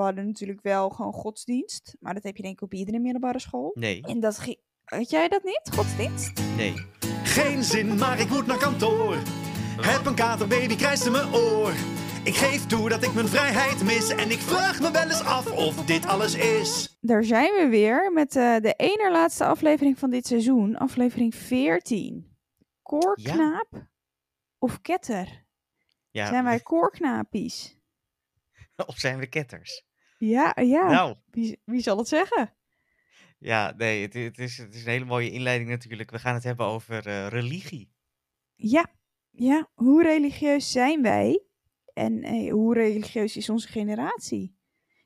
We hadden natuurlijk wel gewoon godsdienst. Maar dat heb je denk ik op iedere middelbare school. Nee, En dat ging... Had jij dat niet, godsdienst? nee. Geen zin, maar ik moet naar kantoor. Heb een katerbaby, krijst in mijn oor. Ik geef toe dat ik mijn vrijheid mis. En ik vraag me wel eens af of dit alles is. Daar zijn we weer met eh, de ene laatste aflevering van dit seizoen. Aflevering 14. Koorknaap of ketter? Ja, Zijn wij koorknapies? of zijn we ketters? Ja, ja. Nou, Wie, wie zal het zeggen? ja, nee, het, het, is, het is een hele mooie inleiding natuurlijk. We gaan het hebben over eh, religie. Ja, ja. Hoe religieus zijn wij? En eh, hoe religieus is onze generatie?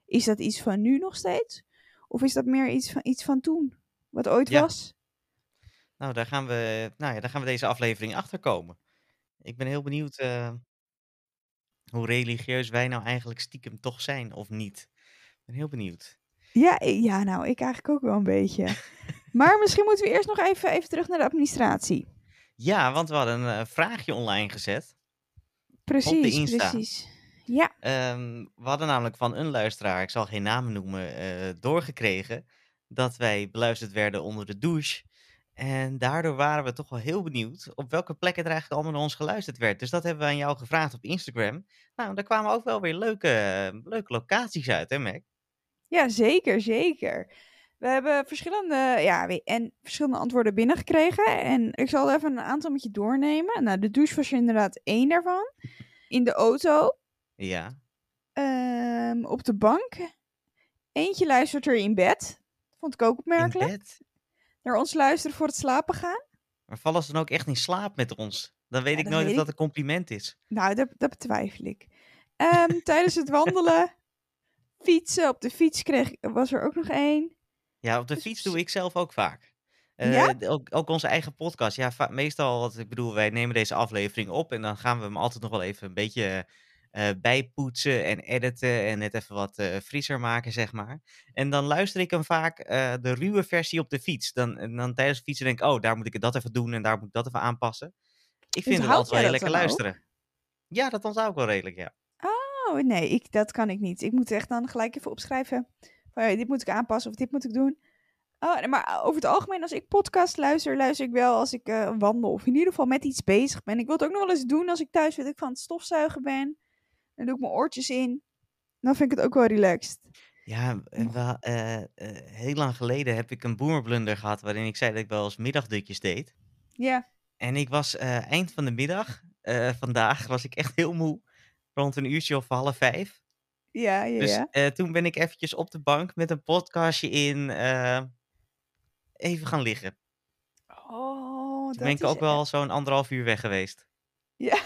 Is dat iets van nu nog steeds? Of is dat meer iets van, iets van toen? Wat ooit Ja. was? Nou, daar gaan we, nou ja, daar gaan we deze aflevering achter komen. Ik ben heel benieuwd eh, hoe religieus wij nou eigenlijk stiekem toch zijn of niet. Ben heel benieuwd. Ja, ja, nou, ik eigenlijk ook wel een beetje. maar misschien moeten we eerst nog even, even terug naar de administratie. Ja, want we hadden een eh, vraagje online gezet. Precies, Insta. precies. Ja, Ehm, we hadden namelijk van een luisteraar, ik zal geen namen noemen, eh, doorgekregen dat wij beluisterd werden onder de douche. En daardoor waren we toch wel heel benieuwd op welke plekken er eigenlijk allemaal naar ons geluisterd werd. Dus dat hebben we aan jou gevraagd op Instagram. Nou, daar kwamen ook wel weer leuke, eh, leuke locaties uit, hè, Mac? Ja, zeker, zeker. We hebben verschillende, ja, en verschillende antwoorden binnengekregen. En ik zal even een aantal met je doornemen. Nou, de douche was er inderdaad één daarvan. In de auto, Ja. ehm, op de bank. Eentje luistert er in bed. Vond ik ook In opmerkelijk. bed. Naar ons luisteren voor het slapen gaan. Maar vallen ze dan ook echt in slaap met ons? Dan weet Ja, ik dat nooit ik. dat een compliment is. Nou, dat, dat betwijfel ik. Ehm, tijdens het wandelen, fietsen, op de fiets kreeg, was er ook nog één. Ja, op de Dus fiets doe ik zelf ook vaak. Eh, Ja? ook, ook onze eigen podcast. Ja, meestal, wat ik bedoel, wij nemen deze aflevering op en dan gaan we hem altijd nog wel even een beetje eh, bijpoetsen en editen en net even wat frisser maken, zeg maar. En dan luister ik hem vaak de ruwe versie op de fiets. Dan, en dan tijdens het fietsen denk ik, oh, daar moet ik dat even doen en daar moet ik dat even aanpassen. Ik vind het altijd wel heel lekker ook? luisteren. Ja, dat onthoud ik wel redelijk, ja. Oh, nee, ik, dat kan ik niet. Ik moet echt dan gelijk even opschrijven. Van, ja, dit moet ik aanpassen of dit moet ik doen. Oh, maar over het algemeen, als ik podcast luister, luister ik wel als ik eh, wandel. Of in ieder geval met iets bezig ben. Ik wil het ook nog wel eens doen als ik thuis weet ik van het stofzuigen ben. Dan doe ik mijn oortjes in. Dan vind ik het ook wel relaxed. Ja, wel, eh, eh, heel lang geleden heb ik een boomerblunder gehad waarin ik zei dat ik wel eens middagdutjes deed. Ja. En ik was eind van de middag, vandaag, was ik echt heel moe. Rond een uurtje of half vijf. Ja, ja, Dus ja. eh, toen ben ik eventjes op de bank met een podcastje in eh, even gaan liggen. Oh, Toen dat ben ik ook wel zo'n anderhalf uur weg geweest. Ja.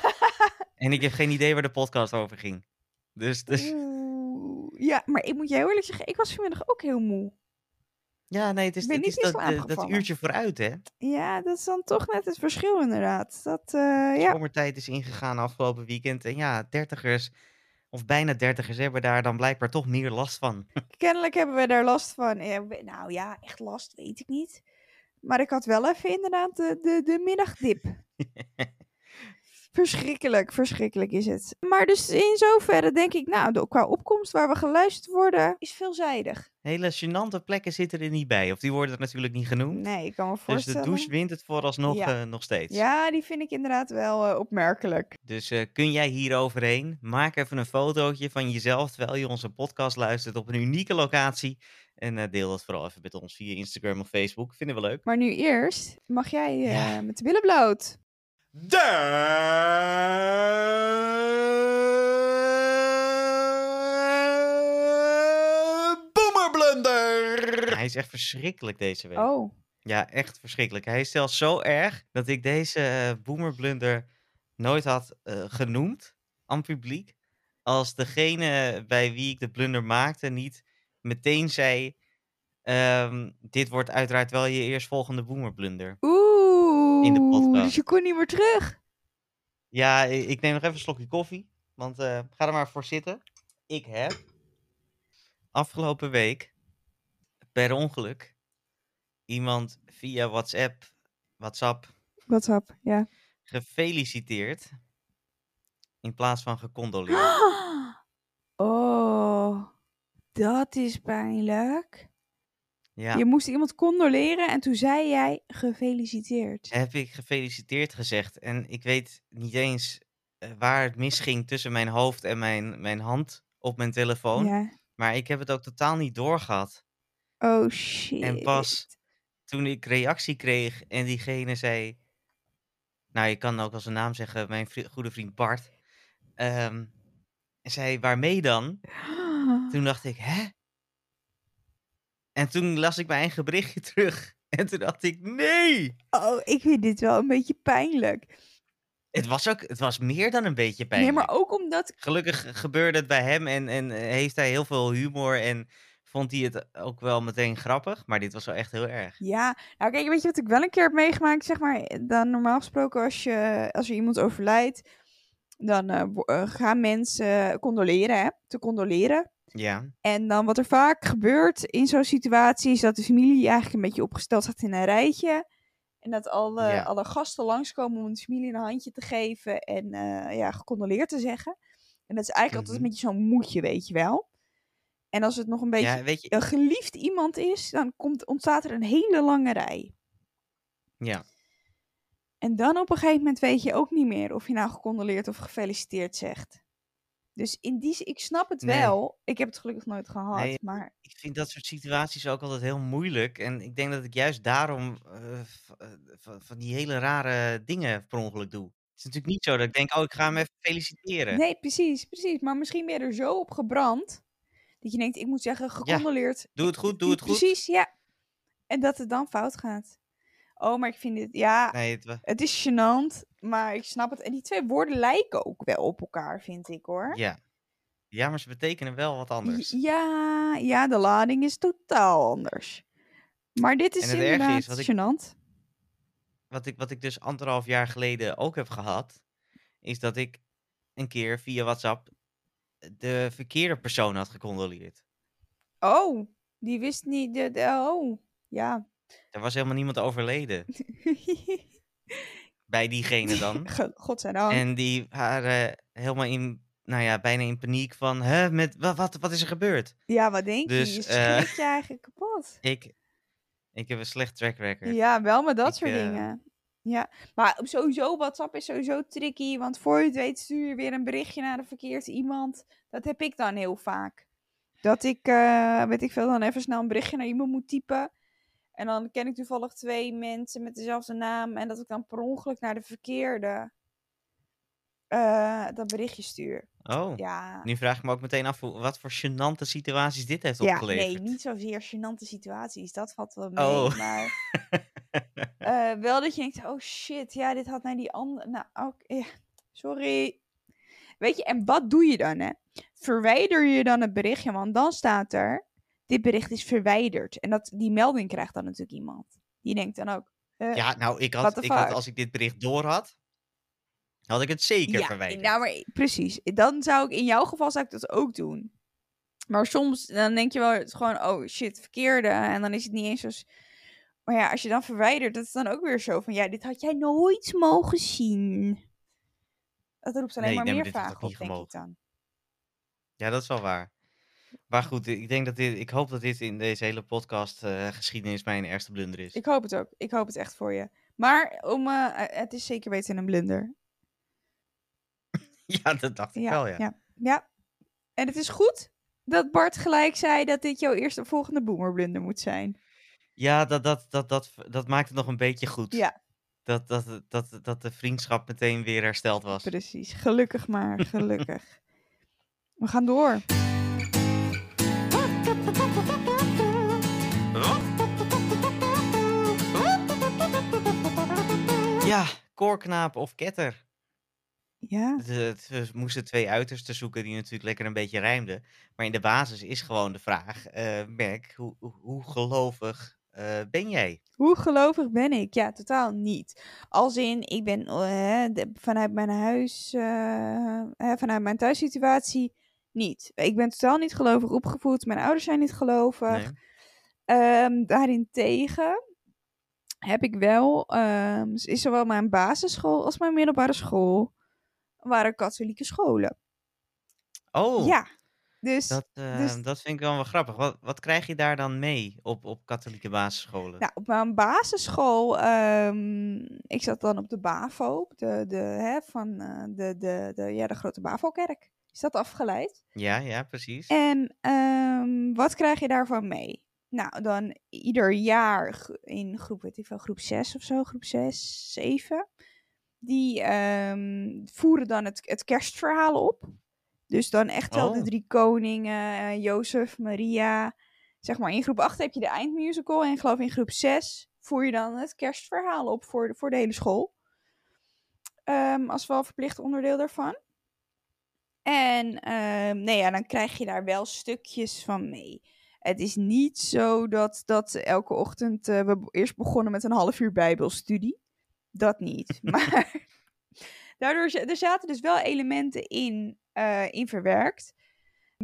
En ik heb geen idee waar de podcast over ging. Dus, dus Oeh. Ja, maar ik moet heel eerlijk zeggen, ik was vanmiddag ook heel moe. Ja, nee, het is, het is dat, eh, dat uurtje vooruit, hè. Ja, dat is dan toch net het verschil inderdaad. Dat, eh, ja. Zomertijd is ingegaan afgelopen weekend. En ja, dertigers, of bijna dertigers, hebben daar dan blijkbaar toch meer last van. Kennelijk hebben we daar last van. Nou ja, echt last weet ik niet. Maar ik had wel even inderdaad de, de, de middagdip. Verschrikkelijk, verschrikkelijk is het. Maar dus in zoverre denk ik, nou, qua opkomst waar we geluisterd worden, is veelzijdig. Hele gênante plekken zitten er niet bij. Of die worden er natuurlijk niet genoemd. Nee, ik kan me dus voorstellen. de douche wint het vooralsnog Ja. eh, nog steeds. Ja, die vind ik inderdaad wel eh, opmerkelijk. Dus eh, kun jij hier overheen? Maak even een fotootje van jezelf terwijl je onze podcast luistert op een unieke locatie. En deel dat vooral even met ons via Instagram of Facebook. Vinden we leuk. Maar nu eerst mag jij Ja. met de billen bloot. De Boomerblunder. Hij is echt verschrikkelijk deze week. Oh, Ja, echt verschrikkelijk. Hij is zelfs zo erg dat ik deze eh, boomerblunder nooit had eh, genoemd aan publiek. Als degene bij wie ik de blunder maakte niet meteen zei... ehm, dit wordt uiteraard wel je eerstvolgende boomerblunder. oeh. In de podcast. Dus je kon niet meer terug. Ja, ik neem nog even een slokje koffie. Want eh, ga er maar voor zitten. Ik heb afgelopen week per ongeluk iemand via WhatsApp, WhatsApp WhatsApp, ja. gefeliciteerd in plaats van gecondoleerd. Oh. dat is pijnlijk. Ja, Je moest iemand condoleren en toen zei jij gefeliciteerd. heb ik gefeliciteerd gezegd. En ik weet niet eens eh, waar het misging tussen mijn hoofd en mijn, mijn hand op mijn telefoon. Ja. Maar ik heb het ook totaal niet doorgehad. Oh shit. En pas toen ik reactie kreeg en diegene zei... Nou, je kan ook als een naam zeggen, mijn vri- goede vriend Bart. ehm, en zei, waarmee dan? Toen dacht ik, hè? En toen las ik mijn eigen berichtje terug. En toen dacht ik, nee! Oh, ik vind dit wel een beetje pijnlijk. Het was ook, het was meer dan een beetje pijnlijk. Nee, maar ook omdat... Gelukkig gebeurde het bij hem en, en eh, heeft hij heel veel humor en vond hij het ook wel meteen grappig. Maar dit was wel echt heel erg. Ja, nou kijk, weet je wat ik wel een keer heb meegemaakt? Zeg maar, dan normaal gesproken als, je, als er iemand overlijdt, dan eh, eh, gaan mensen condoleren, hè? Te condoleren. Ja, En dan wat er vaak gebeurt in zo'n situatie is dat de familie eigenlijk een beetje opgesteld staat in een rijtje. En dat alle, Ja. alle gasten langskomen om de familie een handje te geven en eh, ja, gecondoleerd te zeggen. En dat is eigenlijk altijd Mhm. een beetje zo'n moedje, weet je wel. En als het nog een beetje ja weet je, een geliefd iemand is, dan komt, ontstaat er een hele lange rij. ja. En dan op een gegeven moment weet je ook niet meer of je nou gecondoleerd of gefeliciteerd zegt. Dus in die ik snap het Nee. wel. Ik heb het gelukkig nooit gehad, Nee, maar ik vind dat soort situaties ook altijd heel moeilijk. En ik denk dat ik juist daarom eh, eh, van, van die hele rare dingen per ongeluk doe. Het is natuurlijk niet zo dat ik denk, oh, ik ga hem even feliciteren. Nee, precies, precies. Maar misschien ben je er zo op gebrand dat je denkt, ik moet zeggen, gecondoleerd. Doe het goed, doe het goed. Precies, ja. En dat het dan fout gaat. Oh, maar ik vind dit, ja, Nee, het het is gênant, maar ik snap het. En die twee woorden lijken ook wel op elkaar, vind ik hoor. ja. ja, maar ze betekenen wel wat anders. Ja, ja, de lading is totaal anders. Maar dit is het inderdaad is, wat ik- gênant. Wat ik, wat ik dus anderhalf jaar geleden ook heb gehad, is dat ik een keer via WhatsApp de verkeerde persoon had gecondoleerd. Oh, die wist niet, de, de- oh, ja. Er was helemaal niemand overleden bij diegene dan. Godzijdank. En die waren helemaal in, nou ja, bijna in paniek van, hè, met, wat, wat, wat is er gebeurd? Ja, wat denk Dus, je? Je eh, schrikt je eigenlijk kapot. Ik, ik heb een slecht track record. Ja, wel met dat Ik, soort eh, dingen. Ja, maar sowieso, WhatsApp is sowieso tricky. Want voor je het weet stuur je weer een berichtje naar de verkeerde iemand. Dat heb ik dan heel vaak. Dat ik, eh, weet ik veel, dan even snel een berichtje naar iemand moet typen. En dan ken ik toevallig twee mensen met dezelfde naam. En dat ik dan per ongeluk naar de verkeerde eh, dat berichtje stuur. Oh, Ja, nu vraag ik me ook meteen af wat voor gênante situaties dit heeft ja opgeleverd. nee, niet zozeer gênante situaties. Dat valt wel mee. Oh. Maar Eh, wel dat je denkt, oh shit, ja, dit had naar die andere. Nou, ja, sorry. Weet je, en wat doe je dan, hè? Verwijder je dan het berichtje, want dan staat er, dit bericht is verwijderd. En dat, die melding krijgt dan natuurlijk iemand. Die denkt dan ook, eh, Ja, nou, ik had, ik had, als ik dit bericht door had, had ik het zeker ja, verwijderd. nou, maar precies. Dan zou ik, in jouw geval zou ik dat ook doen. Maar soms, dan denk je wel het gewoon, oh shit, verkeerde. En dan is het niet eens zo... Maar ja, als je dan verwijdert, dat is dan ook weer zo van, ja, dit had jij nooit mogen zien. Dat roept alleen Nee, maar nee, meer vragen op, denk ik dan. Ja, dat is wel waar. Maar goed, ik denk dat dit, ik hoop dat dit in deze hele podcast eh, geschiedenis mijn ergste blunder is. Ik hoop het ook. Ik hoop het echt voor je. Maar om, eh, het is zeker weten een blunder. Ja, dat dacht ik Ja, wel, ja. ja. ja. En het is goed dat Bart gelijk zei dat dit jouw eerste volgende boomerblunder moet zijn. Ja, dat, dat, dat, dat, dat maakt het nog een beetje goed. Ja. Dat, dat, dat, dat de vriendschap meteen weer hersteld was. Precies. Gelukkig maar. Gelukkig. We gaan door. Ja, koorknaap of ketter. Ja. We moesten twee uitersten zoeken die natuurlijk lekker een beetje rijmden. Maar in de basis is gewoon de vraag, eh Merk, hoe, hoe, gelovig eh, ben jij? Hoe gelovig ben ik? Ja, totaal niet. Als in, ik ben eh, de- vanuit mijn huis, vanuit mijn thuissituatie niet. Ik ben totaal niet gelovig opgevoed. Mijn ouders zijn niet gelovig. Nee? Ehm daarentegen heb ik wel, ehm, is zowel mijn basisschool als mijn middelbare school, waren katholieke scholen. Oh, Ja, Dus, Dat, eh, dus dat vind ik wel wel grappig. Wat, wat krijg je daar dan mee op, op katholieke basisscholen? nou, op mijn basisschool, ehm, ik zat dan op de BAVO, de, de, hè, van eh, de, de, de, ja, de grote BAVO-kerk. Is dat afgeleid? Ja, ja, precies. En ehm, wat krijg je daarvan mee? Nou, dan ieder jaar in groep, weet ik veel, groep 6 of zo, groep 6, 7. Die ehm, voeren dan het, het kerstverhaal op. Dus dan echt wel de Oh. drie koningen, eh, Jozef, Maria. Zeg maar, in groep 8 heb je de eindmusical. En ik geloof in groep 6 voer je dan het kerstverhaal op voor de, voor de hele school. Ehm, als wel verplicht onderdeel daarvan. En ehm, nee, ja, dan krijg je daar wel stukjes van mee. Het is niet zo dat, dat elke ochtend eh, we eerst begonnen met een half uur bijbelstudie. Dat niet. maar daardoor er zaten dus wel elementen in, eh, in verwerkt.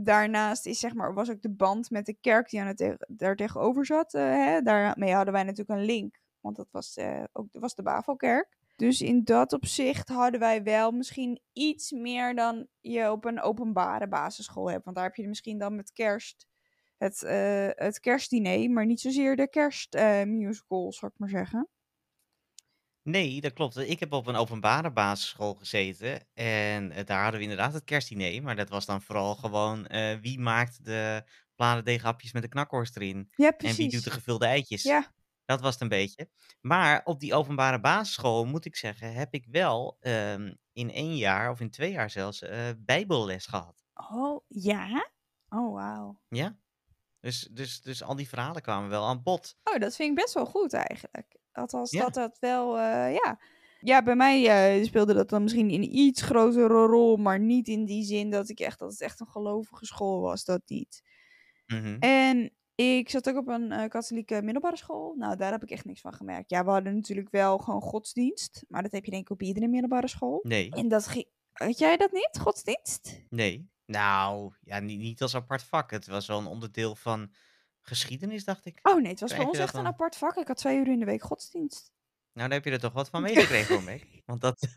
Daarnaast is, zeg maar, was ook de band met de kerk die aan het daar tegenover zat. eh, hè? Daarmee hadden wij natuurlijk een link. Want dat was, eh, ook, dat was de Bavo-kerk. Dus in dat opzicht hadden wij wel misschien iets meer dan je op een openbare basisschool hebt. Want daar heb je misschien dan met kerst het, eh, het kerstdiner, maar niet zozeer de kerstmusical, zal ik maar zeggen. Nee, dat klopt. Ik heb op een openbare basisschool gezeten. En eh, daar hadden we inderdaad het kerstdiner. Maar dat was dan vooral gewoon eh, wie maakt de bladerdeeghapjes met de knakworst erin. Ja, En wie doet precies. de gevulde eitjes. Ja, Dat was het een beetje. Maar op die openbare basisschool, moet ik zeggen, heb ik wel ehm, in één jaar of in twee jaar zelfs eh, bijbelles gehad. oh ja. Oh, wauw. Ja? Dus, dus, dus al die verhalen kwamen wel aan bod. Oh, dat vind ik best wel goed eigenlijk. Althans, Ja. dat dat wel, eh, ja. Ja, bij mij eh, speelde dat dan misschien in iets grotere rol, maar niet in die zin dat ik echt, dat het echt een gelovige school was, dat niet. Mhm. En ik zat ook op een eh, katholieke middelbare school. Nou, daar heb ik echt niks van gemerkt. Ja, we hadden natuurlijk wel gewoon godsdienst, maar dat heb je denk ik op iedere middelbare school. Nee, En dat ging, weet jij dat niet, godsdienst? nee. Nou, ja, niet, niet als apart vak. Het was wel een onderdeel van geschiedenis, dacht ik. Oh nee, het was Krijg voor ons echt een dan? apart vak. Ik had twee uur in de week godsdienst. Nou, daar heb je er toch wat van meegekregen, hoor, Meg. Want dat,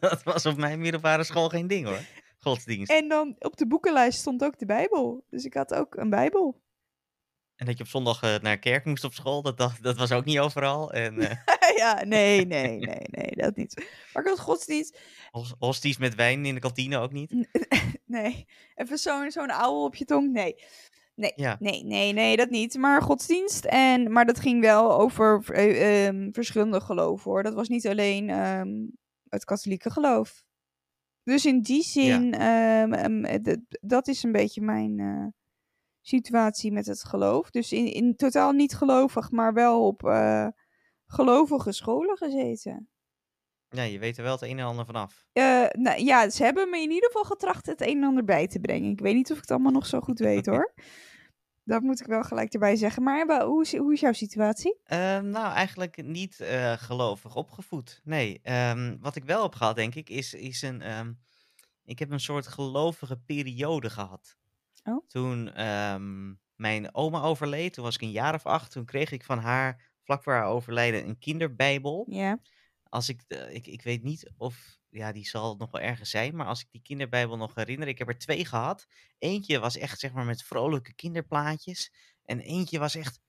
dat was op mijn middelbare school geen ding, hoor. Godsdienst. En dan op de boekenlijst stond ook de Bijbel. Dus ik had ook een Bijbel. En dat je op zondag eh, naar kerk moest op school, dat, dat, dat was ook niet overal. En eh ja, nee, nee, nee, nee, dat niet. Maar ik had godsdienst. hos- hosties met wijn in de kantine ook niet. Nee, even zo'n zo'n ouwe op je tong. Nee. Nee, Ja. nee, nee, nee, dat niet. Maar godsdienst. En, maar dat ging wel over eh, ehm, verschillende geloven hoor. Dat was niet alleen ehm, het katholieke geloof. Dus in die zin, ehm, ehm, eh, dat is een beetje mijn eh, situatie met het geloof. Dus in, in totaal niet gelovig, maar wel op eh, gelovige scholen gezeten. Ja, je weet er wel het een en ander vanaf. Nou, ja, ze hebben me in ieder geval getracht het een en ander bij te brengen. Ik weet niet of ik het allemaal nog zo goed weet hoor. Dat moet ik wel gelijk erbij zeggen. Maar hoe is, hoe is jouw situatie? Ehm, nou, eigenlijk niet eh, gelovig opgevoed. Nee, ehm, wat ik wel heb gehad, denk ik, is, is een... ehm, ik heb een soort gelovige periode gehad. Oh. Toen mijn oma overleed, toen was ik een jaar of acht. Toen kreeg ik van haar, vlak voor haar overlijden, een kinderbijbel. Ja. Als ik, de- ik, ik weet niet of, ja, die zal nog wel ergens zijn, maar als ik die kinderbijbel nog herinner, ik heb er twee gehad. Eentje was echt, zeg maar, met vrolijke kinderplaatjes. En eentje was echt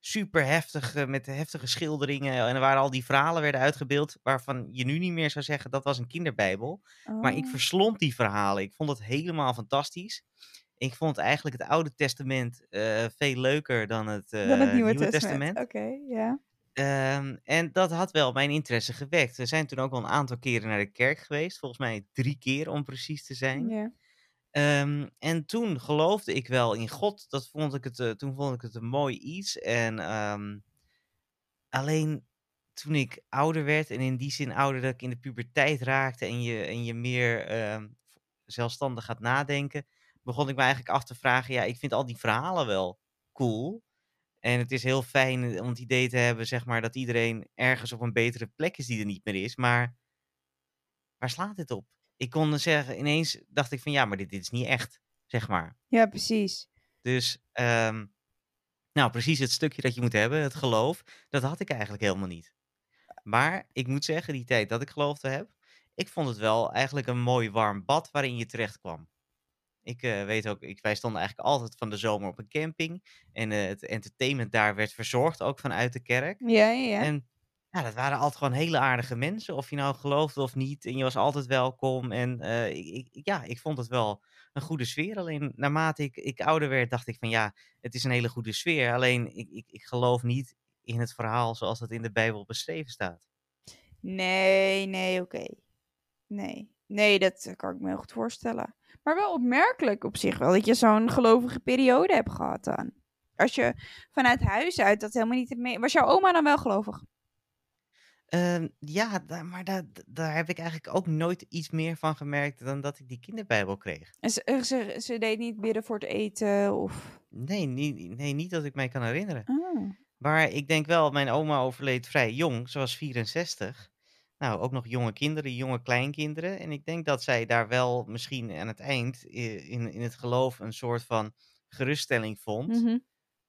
super heftig, eh, met heftige schilderingen. En er waren al die verhalen werden uitgebeeld, waarvan je nu niet meer zou zeggen, dat was een kinderbijbel. Maar ik Oh. verslond die verhalen. Ik vond het helemaal fantastisch. Ik vond eigenlijk het Oude Testament eh, veel leuker dan het, eh, Dan het Nieuwe, Testament. Oké, ja. Ehm, en dat had wel mijn interesse gewekt. We zijn toen ook wel een aantal keren naar de kerk geweest. Volgens mij drie keer om precies te zijn. ja. Ehm, en toen geloofde ik wel in God. Dat vond ik het, eh, toen vond ik het een mooi iets. En ehm, alleen toen ik ouder werd, en in die zin ouder dat ik in de puberteit raakte en je, en je meer zelfstandig gaat nadenken, begon ik me eigenlijk af te vragen, ja, ik vind al die verhalen wel cool. En het is heel fijn om het idee te hebben, zeg maar, dat iedereen ergens op een betere plek is die er niet meer is. Maar waar slaat dit op? Ik kon zeggen, ineens dacht ik van ja, maar dit, dit is niet echt, zeg maar. ja, precies. Dus, ehm, nou, precies het stukje dat je moet hebben, het geloof, dat had ik eigenlijk helemaal niet. Maar ik moet zeggen, die tijd dat ik geloofde heb, ik vond het wel eigenlijk een mooi warm bad waarin je terecht kwam. Ik eh, weet ook, ik, wij stonden eigenlijk altijd van de zomer op een camping. En eh, het entertainment daar werd verzorgd ook vanuit de kerk. Ja, ja, ja. En ja, dat waren altijd gewoon hele aardige mensen. Of je nou geloofde of niet. En je was altijd welkom. En eh, ik, ik- ja, ik vond het wel een goede sfeer. Alleen naarmate ik, ik ouder werd, dacht ik van ja, het is een hele goede sfeer. Alleen ik, ik, ik geloof niet in het verhaal zoals dat in de Bijbel beschreven staat. Nee, nee, oké. Nee. Nee, dat kan ik me heel goed voorstellen. Maar wel opmerkelijk op zich wel dat je zo'n gelovige periode hebt gehad dan. Als je vanuit huis uit dat helemaal niet hebt mee... Was jouw oma dan wel gelovig? Ehm, ja, maar daar, daar heb ik eigenlijk ook nooit iets meer van gemerkt dan dat ik die kinderbijbel kreeg. En ze, eh, ze, ze deed niet bidden voor het eten of... Nee, niet, nee, niet dat ik mij kan herinneren. Ah. Maar ik denk wel, mijn oma overleed vrij jong, ze was 64. Nou, ook nog jonge kinderen, jonge kleinkinderen. En ik denk dat zij daar wel misschien aan het eind in, in het geloof een soort van geruststelling vond. Mhm.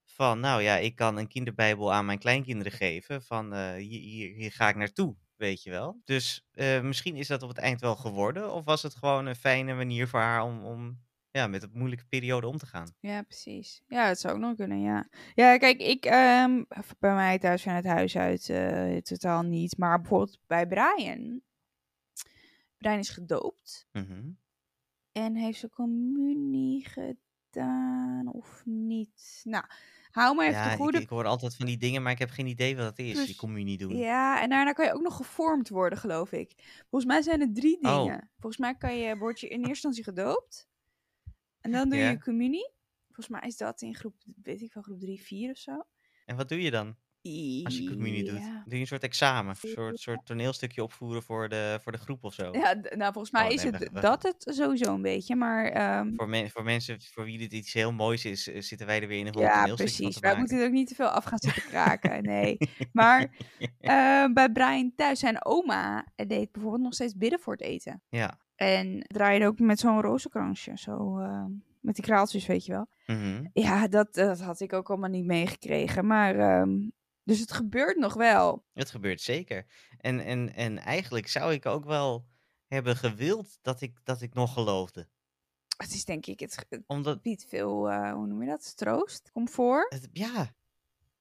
Van, nou ja, ik kan een kinderbijbel aan mijn kleinkinderen geven. Van, eh, hier, hier, hier ga ik naartoe, weet je wel. Dus eh, misschien is dat op het eind wel geworden. Of was het gewoon een fijne manier voor haar om, om ja, met een moeilijke periode om te gaan. Ja, precies. Ja, het zou ook nog kunnen, ja. Ja, kijk, ik, ehm, bij mij thuis vanuit huis uit eh, totaal niet. Maar bijvoorbeeld bij Brian. Brian is gedoopt. Mhm. En heeft ze communie gedaan of niet? Nou, hou me even Ja, de ik, goede... ik hoor altijd van die dingen, maar ik heb geen idee wat het is, Precies. die communie doen. Ja, en daarna kan je ook nog gevormd worden, geloof ik. Volgens mij zijn er drie Oh. dingen. Volgens mij kan je, word je in eerste instantie gedoopt. En dan doe je communie. Volgens mij is dat in groep, weet ik wel, groep 3, 4 of zo. En wat doe je dan als je communie doet? Ja. Doe je een soort examen, een soort, soort toneelstukje opvoeren voor de, voor de groep of zo? Ja, nou volgens mij Oh, is nee, het dat het sowieso een beetje, maar ehm, Voor, men- voor mensen voor wie dit iets heel moois is, eh, zitten wij er weer in een ja, toneelstukje precies. Wij moeten er ook niet te veel af gaan zitten kraken, nee. Maar eh, bij Brian thuis, zijn oma eh, deed bijvoorbeeld nog steeds bidden voor het eten. Ja. En draaide ook met zo'n rozenkransje, zo eh, met die kraaltjes, weet je wel. Mhm. Ja, dat, dat had ik ook allemaal niet meegekregen, maar ehm, dus het gebeurt nog wel. Het gebeurt zeker. En, en, en eigenlijk zou ik ook wel hebben gewild dat ik, dat ik nog geloofde. Het is denk ik, het, het Omdat, biedt veel, eh, hoe noem je dat, troost, comfort. het, ja,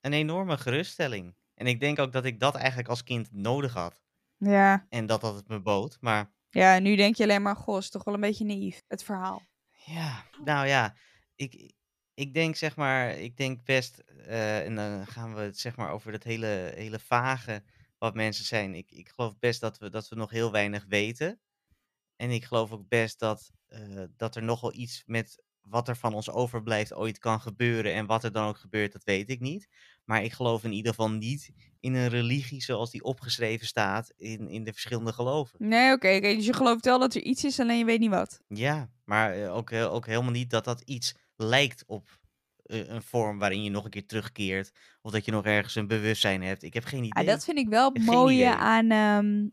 een enorme geruststelling. En ik denk ook dat ik dat eigenlijk als kind nodig had. Ja. En dat dat het me bood. Maar Ja, nu denk je alleen maar, goh, is toch wel een beetje naïef, het verhaal. Ja, nou ja, ik, ik denk zeg maar, ik denk best, eh, en dan gaan we het zeg maar over het hele, hele vage wat mensen zijn. Ik, ik geloof best dat we, dat we nog heel weinig weten. En ik geloof ook best dat, eh, dat er nog wel iets met wat er van ons overblijft ooit kan gebeuren. En wat er dan ook gebeurt, dat weet ik niet. Maar ik geloof in ieder geval niet in een religie zoals die opgeschreven staat in, in de verschillende geloven. Nee, oké, dus je gelooft wel dat er iets is, alleen je weet niet wat. Ja, maar eh, ook, heel- ook helemaal niet dat dat iets lijkt op eh, een vorm waarin je nog een keer terugkeert. Of dat je nog ergens een bewustzijn hebt. Ik heb geen idee. Ah, dat vind ik wel het mooie aan, ehm,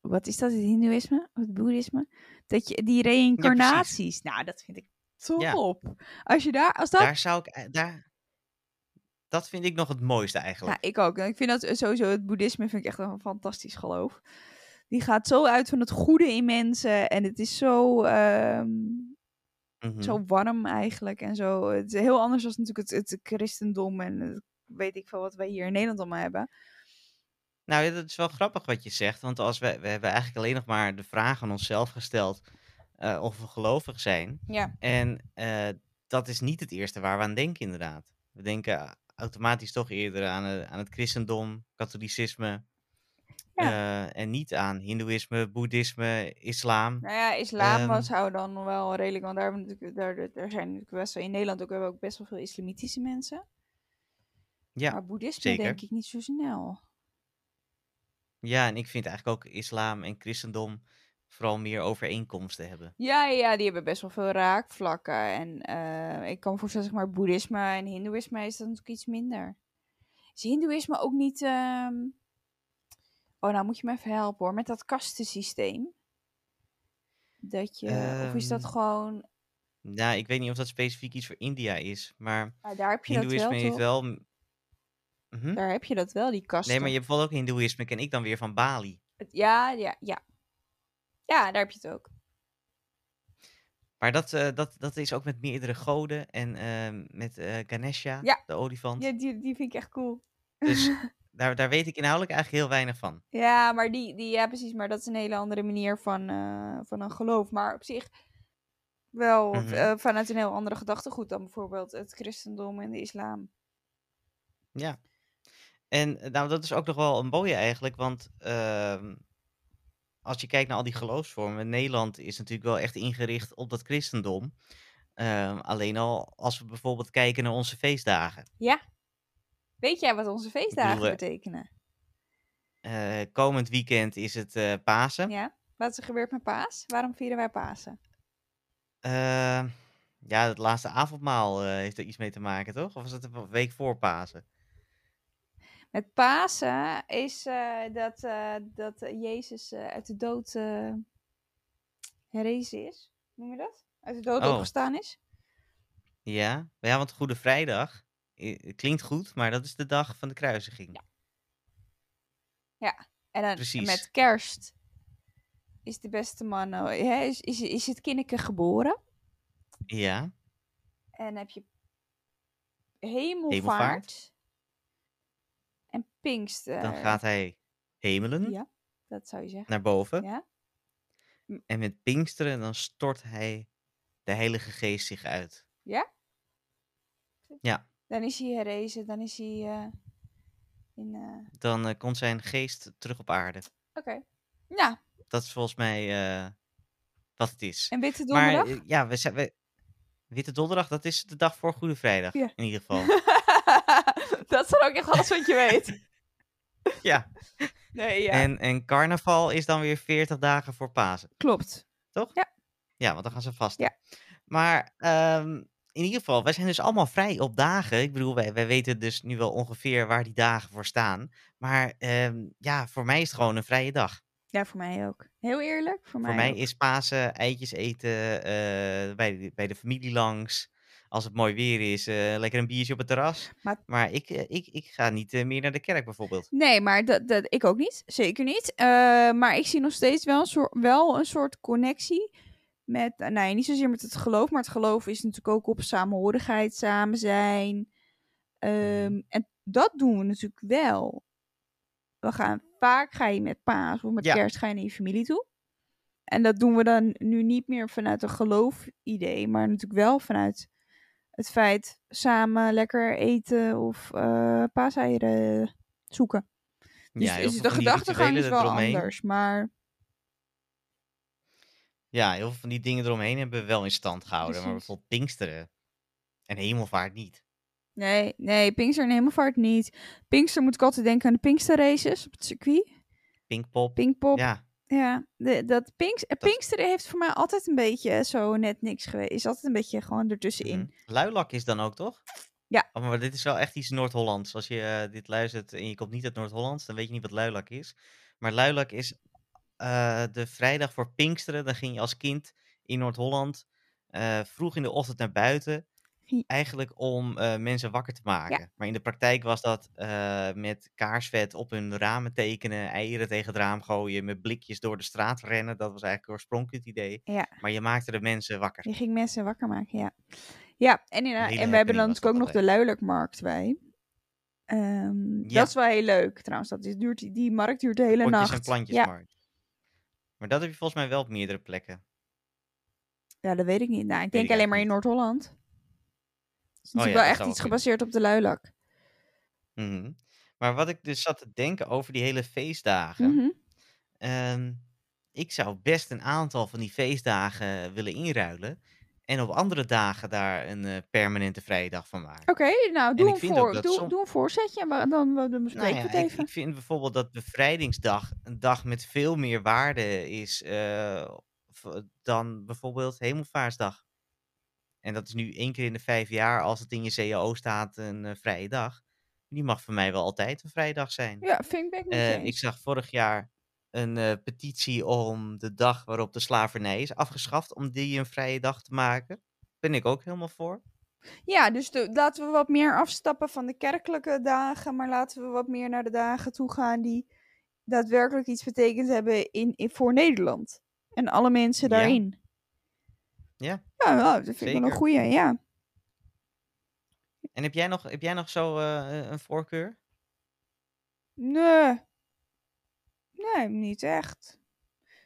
wat is dat, het hindoeïsme of het boeddhisme? Dat je, die reïncarnaties, nou, dat vind ik top. Als je daar, als dat Daar zou ik... eh, Daar, dat vind ik nog het mooiste eigenlijk. Ja, ik ook. Ik vind dat sowieso het boeddhisme vind ik echt een fantastisch geloof. Die gaat zo uit van het goede in mensen en het is zo, ehm, Mhm. zo warm eigenlijk en zo. Het is heel anders dan natuurlijk het, het christendom en het, weet ik veel wat wij hier in Nederland allemaal hebben. Nou, dat is wel grappig wat je zegt. Want als we, we hebben eigenlijk alleen nog maar de vraag aan onszelf gesteld eh, of we gelovig zijn. Ja. En eh, dat is niet het eerste waar we aan denken, inderdaad. We denken automatisch toch eerder aan, eh, aan het christendom, katholicisme. eh, en niet aan hindoeïsme, boeddhisme, islam. Nou ja, islam Ehm. was zou dan wel redelijk, want daar, daar, daar zijn natuurlijk best wel in Nederland ook, hebben we ook best wel veel islamitische mensen. Ja, maar boeddhisme zeker. denk ik niet zo snel. Ja, en ik vind eigenlijk ook islam en christendom vooral meer overeenkomsten hebben. Ja, ja, die hebben best wel veel raakvlakken. En eh, ik kan me voorstellen, zeg maar, boeddhisme en hindoeïsme is dat natuurlijk iets minder. Is hindoeïsme ook niet... ehm, Oh, nou moet je me even helpen hoor, met dat kastensysteem. Dat je... of is dat Ehm, gewoon... Nou, ik weet niet of dat specifiek iets voor India is, maar Ah, daar heb je dat hindoeïsme wel, heeft toch? wel... Mhm. Daar heb je dat wel, die kasten. Nee, maar je hebt bijvoorbeeld ook hindoeïsme, ken ik dan weer van Bali. Ja, ja, ja. Ja, daar heb je het ook. Maar dat, eh, dat, dat is ook met meerdere goden en ehm, met eh, Ganesha, Ja. de olifant. Ja, die, die vind ik echt cool. Dus daar, daar weet ik inhoudelijk eigenlijk heel weinig van. Ja, maar die, die, ja, precies. Maar dat is een hele andere manier van, eh, van een geloof. Maar op zich wel Mhm. vanuit een heel andere gedachtegoed dan bijvoorbeeld het christendom en de islam. Ja. En nou, dat is ook nog wel een mooie eigenlijk, want ehm, als je kijkt naar al die geloofsvormen, Nederland is natuurlijk wel echt ingericht op dat christendom. Ehm, alleen al als we bijvoorbeeld kijken naar onze feestdagen. Weet jij wat onze feestdagen bedoel, eh, betekenen? Eh, komend weekend is het eh, Pasen. Ja? Wat is er gebeurd met paas? Waarom vieren wij Pasen? Ehm, ja, het laatste avondmaal heeft er iets mee te maken, toch? Of was het een week voor Pasen? Met Pasen is eh, dat, eh, dat Jezus eh, uit de dood herrezen is. Noem je dat? Uit de dood Oh. opgestaan is. Ja, ja want Goede Vrijdag klinkt goed, maar dat is de dag van de kruisiging. En dan Precies. met kerst is de beste man, hè, is, is, is het kindje geboren. Ja, En heb je hemelvaart, Hemelvaart. En Pinkster. dan gaat hij hemelen Ja, dat zou je zeggen. naar boven. Ja. En met Pinksteren dan stort hij de Heilige Geest zich uit. Dan is hij herrezen, dan is hij eh, in... eh, Dan eh, komt zijn geest terug op aarde. Oké. Ja, Dat is volgens mij wat het is. en Witte Maar Donderdag? eh, ja, we zijn, we, Witte Donderdag, dat is de dag voor Goede Vrijdag. Ja. In ieder geval. dat is dan ook echt alles wat je weet. ja. Nee, ja. En, en carnaval is dan weer 40 dagen voor Pasen. Klopt. Toch? Ja. Ja, want dan gaan ze vast. Ja. Maar ehm, in ieder geval, wij zijn dus allemaal vrij op dagen. Ik bedoel, wij, wij weten dus nu wel ongeveer waar die dagen voor staan. Maar ehm, ja, voor mij is het gewoon een vrije dag. Ja, voor mij ook. Heel eerlijk, voor mij voor mij ook. is Pasen eitjes eten, eh, bij, bij de familie langs. Als het mooi weer is, eh, lekker een biertje op het terras. Maar- Maar, ik, eh, ik, ik ga niet eh, meer naar de kerk bijvoorbeeld. Nee, maar dat, dat, ik ook niet. Zeker niet. Maar ik zie nog steeds wel een soort, wel een soort connectie met, nou ja, niet zozeer met het geloof, maar het geloof is natuurlijk ook op samenhorigheid, samen zijn. Ehm, En dat doen we natuurlijk wel. We gaan vaak ga je met paas of met Ja. kerst ga je naar je familie toe. En dat doen we dan nu niet meer vanuit een geloof-idee, maar natuurlijk wel vanuit het feit samen lekker eten of eh paaseieren zoeken. Dus, Ja, veel de gedachtegang is wel eromheen. anders, maar Ja, heel veel van die dingen eromheen hebben we wel in stand gehouden. Maar bijvoorbeeld Pinksteren en Hemelvaart niet. nee, nee, Pinkster en Hemelvaart niet. Pinkster moet ik altijd denken aan de Pinkster races op het circuit. Pinkpop. Pinkpop. Ja, Ja, de, dat Pinksteren heeft voor mij altijd een beetje zo net niks geweest. Is altijd een beetje gewoon ertussenin. mhm. Luilak is dan ook, toch? Ja. Oh, maar dit is wel echt iets Noord-Hollands. Als je eh, dit luistert en je komt niet uit Noord-Hollands, dan weet je niet wat luilak is. Maar luilak is eh, de vrijdag voor Pinksteren. Dan ging je als kind in Noord-Holland eh, vroeg in de ochtend naar buiten. Gie- Eigenlijk om eh, mensen wakker te maken. Maar in de praktijk was dat eh, met kaarsvet op hun ramen tekenen, eieren tegen het raam gooien, met blikjes door de straat rennen. Dat was eigenlijk oorspronkelijk het idee. Ja. Maar je maakte de mensen wakker. Je ging mensen wakker maken, ja. Ja, en, in, Een en we hebben dan natuurlijk ook nog de Luilermarkt bij. Ehm, Ja. Dat is wel heel leuk trouwens. Dat is, duurt, die- markt duurt de hele Potjes nacht. en ja. plantjesmarkt. Maar dat heb je volgens mij wel op meerdere plekken. ja, dat weet ik niet. Nou, ik denk alleen maar in Noord-Holland. Het is Oh ja, wel echt iets gebaseerd op de luilak. Mhm. Maar wat ik dus zat te denken over die hele feestdagen. Mhm. ehm, ik zou best een aantal van die feestdagen willen inruilen. En op andere dagen daar een eh, permanente vrije dag van maken. Oké, nou, doe een, voor, doe, som- doe een voorzetje we- dan, we- dan bespreken Nou we ja, het ik, even. ik vind bijvoorbeeld dat bevrijdingsdag een dag met veel meer waarde is eh, dan bijvoorbeeld hemelvaartsdag. En dat is nu één keer in de vijf jaar, als het in je CAO staat, een eh, vrije dag. Die mag voor mij wel altijd een vrije dag zijn. Ja, vind ik ben ik Eh, zag vorig jaar een eh, petitie om de dag waarop de slavernij is afgeschaft, om die een vrije dag te maken. Ben ik ook helemaal voor. Ja, dus de- laten we wat meer afstappen van de kerkelijke dagen, maar laten we wat meer naar de dagen toe gaan die daadwerkelijk iets betekend hebben in, in, voor Nederland. En alle mensen daarin. Ja. Ja, nou, dat vind ik wel een goeie, ja. En heb jij nog, heb jij nog zo eh, een voorkeur? Nee. Nee, niet echt.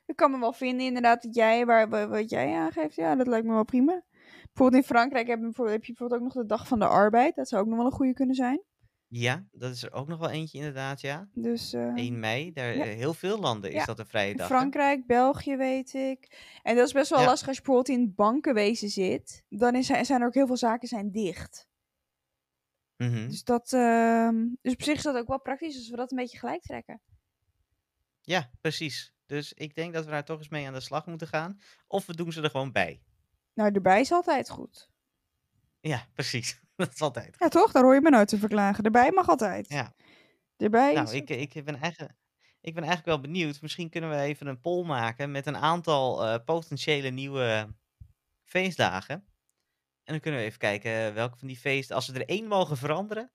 Ik kan me wel vinden inderdaad dat jij, waar, wa- wat jij aangeeft, ja, dat lijkt me wel prima. Bijvoorbeeld in Frankrijk heb je, bijvoorbeeld, heb je bijvoorbeeld ook nog de dag van de arbeid. Dat zou ook nog wel een goede kunnen zijn. Ja, dat is er ook nog wel eentje inderdaad, ja. Dus eh, 1 mei, daar, ja. eh, heel veel landen is Ja. dat een vrije dag. hè? Frankrijk, België weet ik. En dat is best wel Ja. lastig als je bijvoorbeeld in het bankenwezen zit. Dan is, zijn er ook heel veel zaken zijn dicht. Mhm. Dus, dat, ehm, dus op zich is dat ook wel praktisch als we dat een beetje gelijk trekken. Ja, precies. Dus ik denk dat we daar toch eens mee aan de slag moeten gaan. Of we doen ze er gewoon bij. Nou, erbij is altijd goed. Ja, precies. dat is altijd. Ja, toch? Daar hoor je me nooit te verklagen. Erbij mag altijd. Ja. Erbij Nou, is... ik, ik, ben eigenlijk, ik ben eigenlijk wel benieuwd. Misschien kunnen we even een poll maken met een aantal eh, potentiële nieuwe feestdagen. En dan kunnen we even kijken eh, welke van die feesten, als we er één mogen veranderen,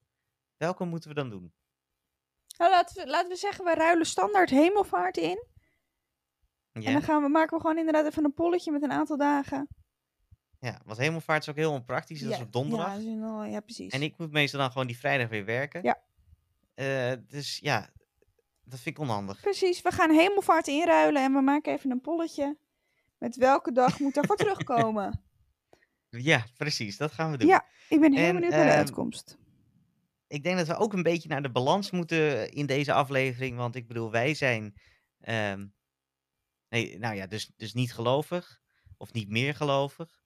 welke moeten we dan doen? Nou, laten, we, laten we zeggen, we ruilen standaard hemelvaart in. En Ja, dan gaan we, maken we gewoon inderdaad even een polletje met een aantal dagen. Ja want hemelvaart is ook heel onpraktisch. Dat is op donderdag. Ja, wel- ja, precies. En ik moet meestal dan gewoon die vrijdag weer werken. Ja. Eh, dus ja, dat vind ik onhandig. Precies, we gaan hemelvaart inruilen en we maken even een polletje. Met welke dag moet daarvoor terugkomen? Ja, precies. Dat gaan we doen. Ja, ik ben heel En, benieuwd naar de ehm, uitkomst. Ik denk dat we ook een beetje naar de balans moeten in deze aflevering. Want ik bedoel, wij zijn. ehm, nee, nou ja, dus, dus niet gelovig. Of niet meer gelovig.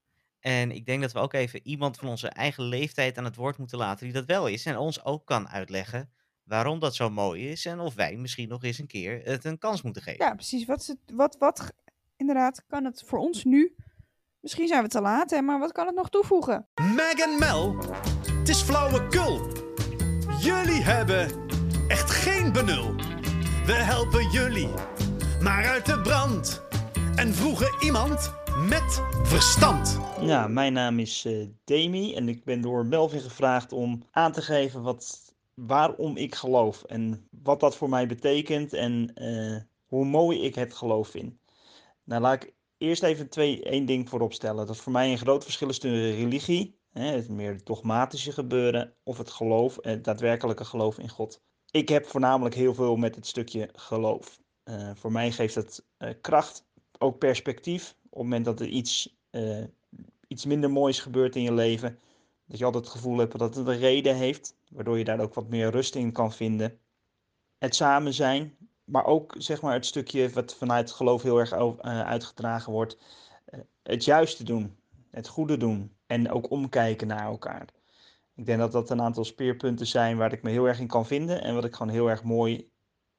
En ik denk dat we ook even iemand van onze eigen leeftijd aan het woord moeten laten die dat wel is. En ons ook kan uitleggen waarom dat zo mooi is. En of wij misschien nog eens een keer het een kans moeten geven. Ja, precies. Wat, is het, wat, wat, inderdaad, kan het voor ons nu? Misschien zijn we te laat, hè, maar wat kan het nog toevoegen? Meg en Mel, het is flauwekul. Jullie hebben echt geen benul. We helpen jullie, maar uit de brand. En vroegen iemand met verstand. Ja, mijn naam is eh Demi en ik ben door Melvin gevraagd om aan te geven wat, waarom ik geloof en wat dat voor mij betekent en eh, hoe mooi ik het geloof vind. Nou, laat ik eerst even twee, één ding voorop stellen. Dat voor mij een groot verschil is tussen religie, hè, het meer dogmatische gebeuren, of het geloof, het daadwerkelijke geloof in God. Ik heb voornamelijk heel veel met het stukje geloof. Eh, voor mij geeft het eh, kracht, ook perspectief. Op het moment dat er iets, eh, iets minder moois gebeurt in je leven, dat je altijd het gevoel hebt dat het een reden heeft, waardoor je daar ook wat meer rust in kan vinden. Het samen zijn, maar ook zeg maar het stukje wat vanuit het geloof heel erg eh, uitgedragen wordt, eh, het juiste doen, het goede doen en ook omkijken naar elkaar. Ik denk dat dat een aantal speerpunten zijn waar ik me heel erg in kan vinden en wat ik gewoon heel erg mooi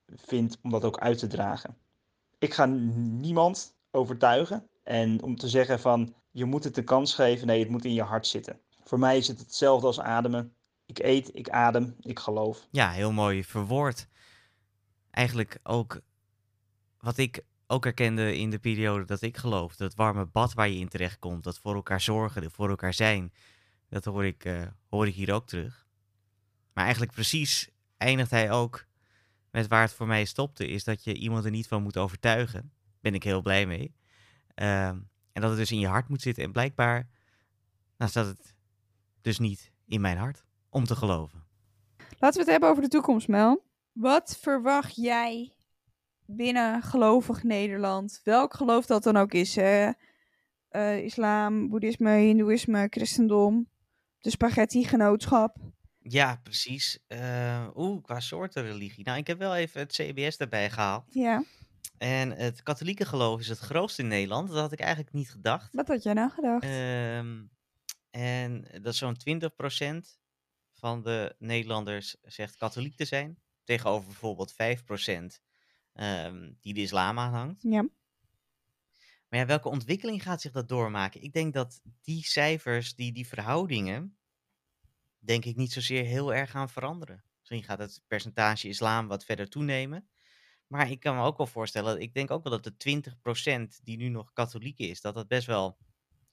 vind om dat ook uit te dragen. Ik ga niemand overtuigen en om te zeggen van je moet het een kans geven, nee, het moet in je hart zitten. Voor mij is het hetzelfde als ademen. Ik eet, ik adem, ik geloof. Ja, heel mooi verwoord. Eigenlijk ook wat ik ook herkende in de periode dat ik geloof. Dat warme bad waar je in terecht komt. Dat voor elkaar zorgen, voor elkaar zijn. Dat hoor ik, eh, hoor ik hier ook terug. Maar eigenlijk precies eindigt hij ook met waar het voor mij stopte. Is dat je iemand er niet van moet overtuigen. Ben ik heel blij mee. Ehm, en dat het dus in je hart moet zitten. En blijkbaar nou, staat het dus niet in mijn hart om te geloven. Laten we het hebben over de toekomst, Mel. Wat verwacht jij binnen gelovig Nederland? Welk geloof dat dan ook is, hè? Eh, islam, boeddhisme, hindoeïsme, christendom, de spaghetti-genootschap. Ja, precies. Eh, Oeh, qua soorten religie. Nou, ik heb wel even het CBS erbij gehaald. Ja, En het katholieke geloof is het grootste in Nederland. Dat had ik eigenlijk niet gedacht. wat had jij nou gedacht? Ehm, en dat is zo'n 20% van de Nederlanders zegt katholiek te zijn. Tegenover bijvoorbeeld 5% ehm, die de islam aanhangt. ja, Maar ja, welke ontwikkeling gaat zich dat doormaken? Ik denk dat die cijfers, die, die verhoudingen, denk ik niet zozeer heel erg gaan veranderen. Misschien gaat het percentage islam wat verder toenemen. Maar ik kan me ook wel voorstellen, ik denk ook wel dat de 20% die nu nog katholiek is, dat dat best wel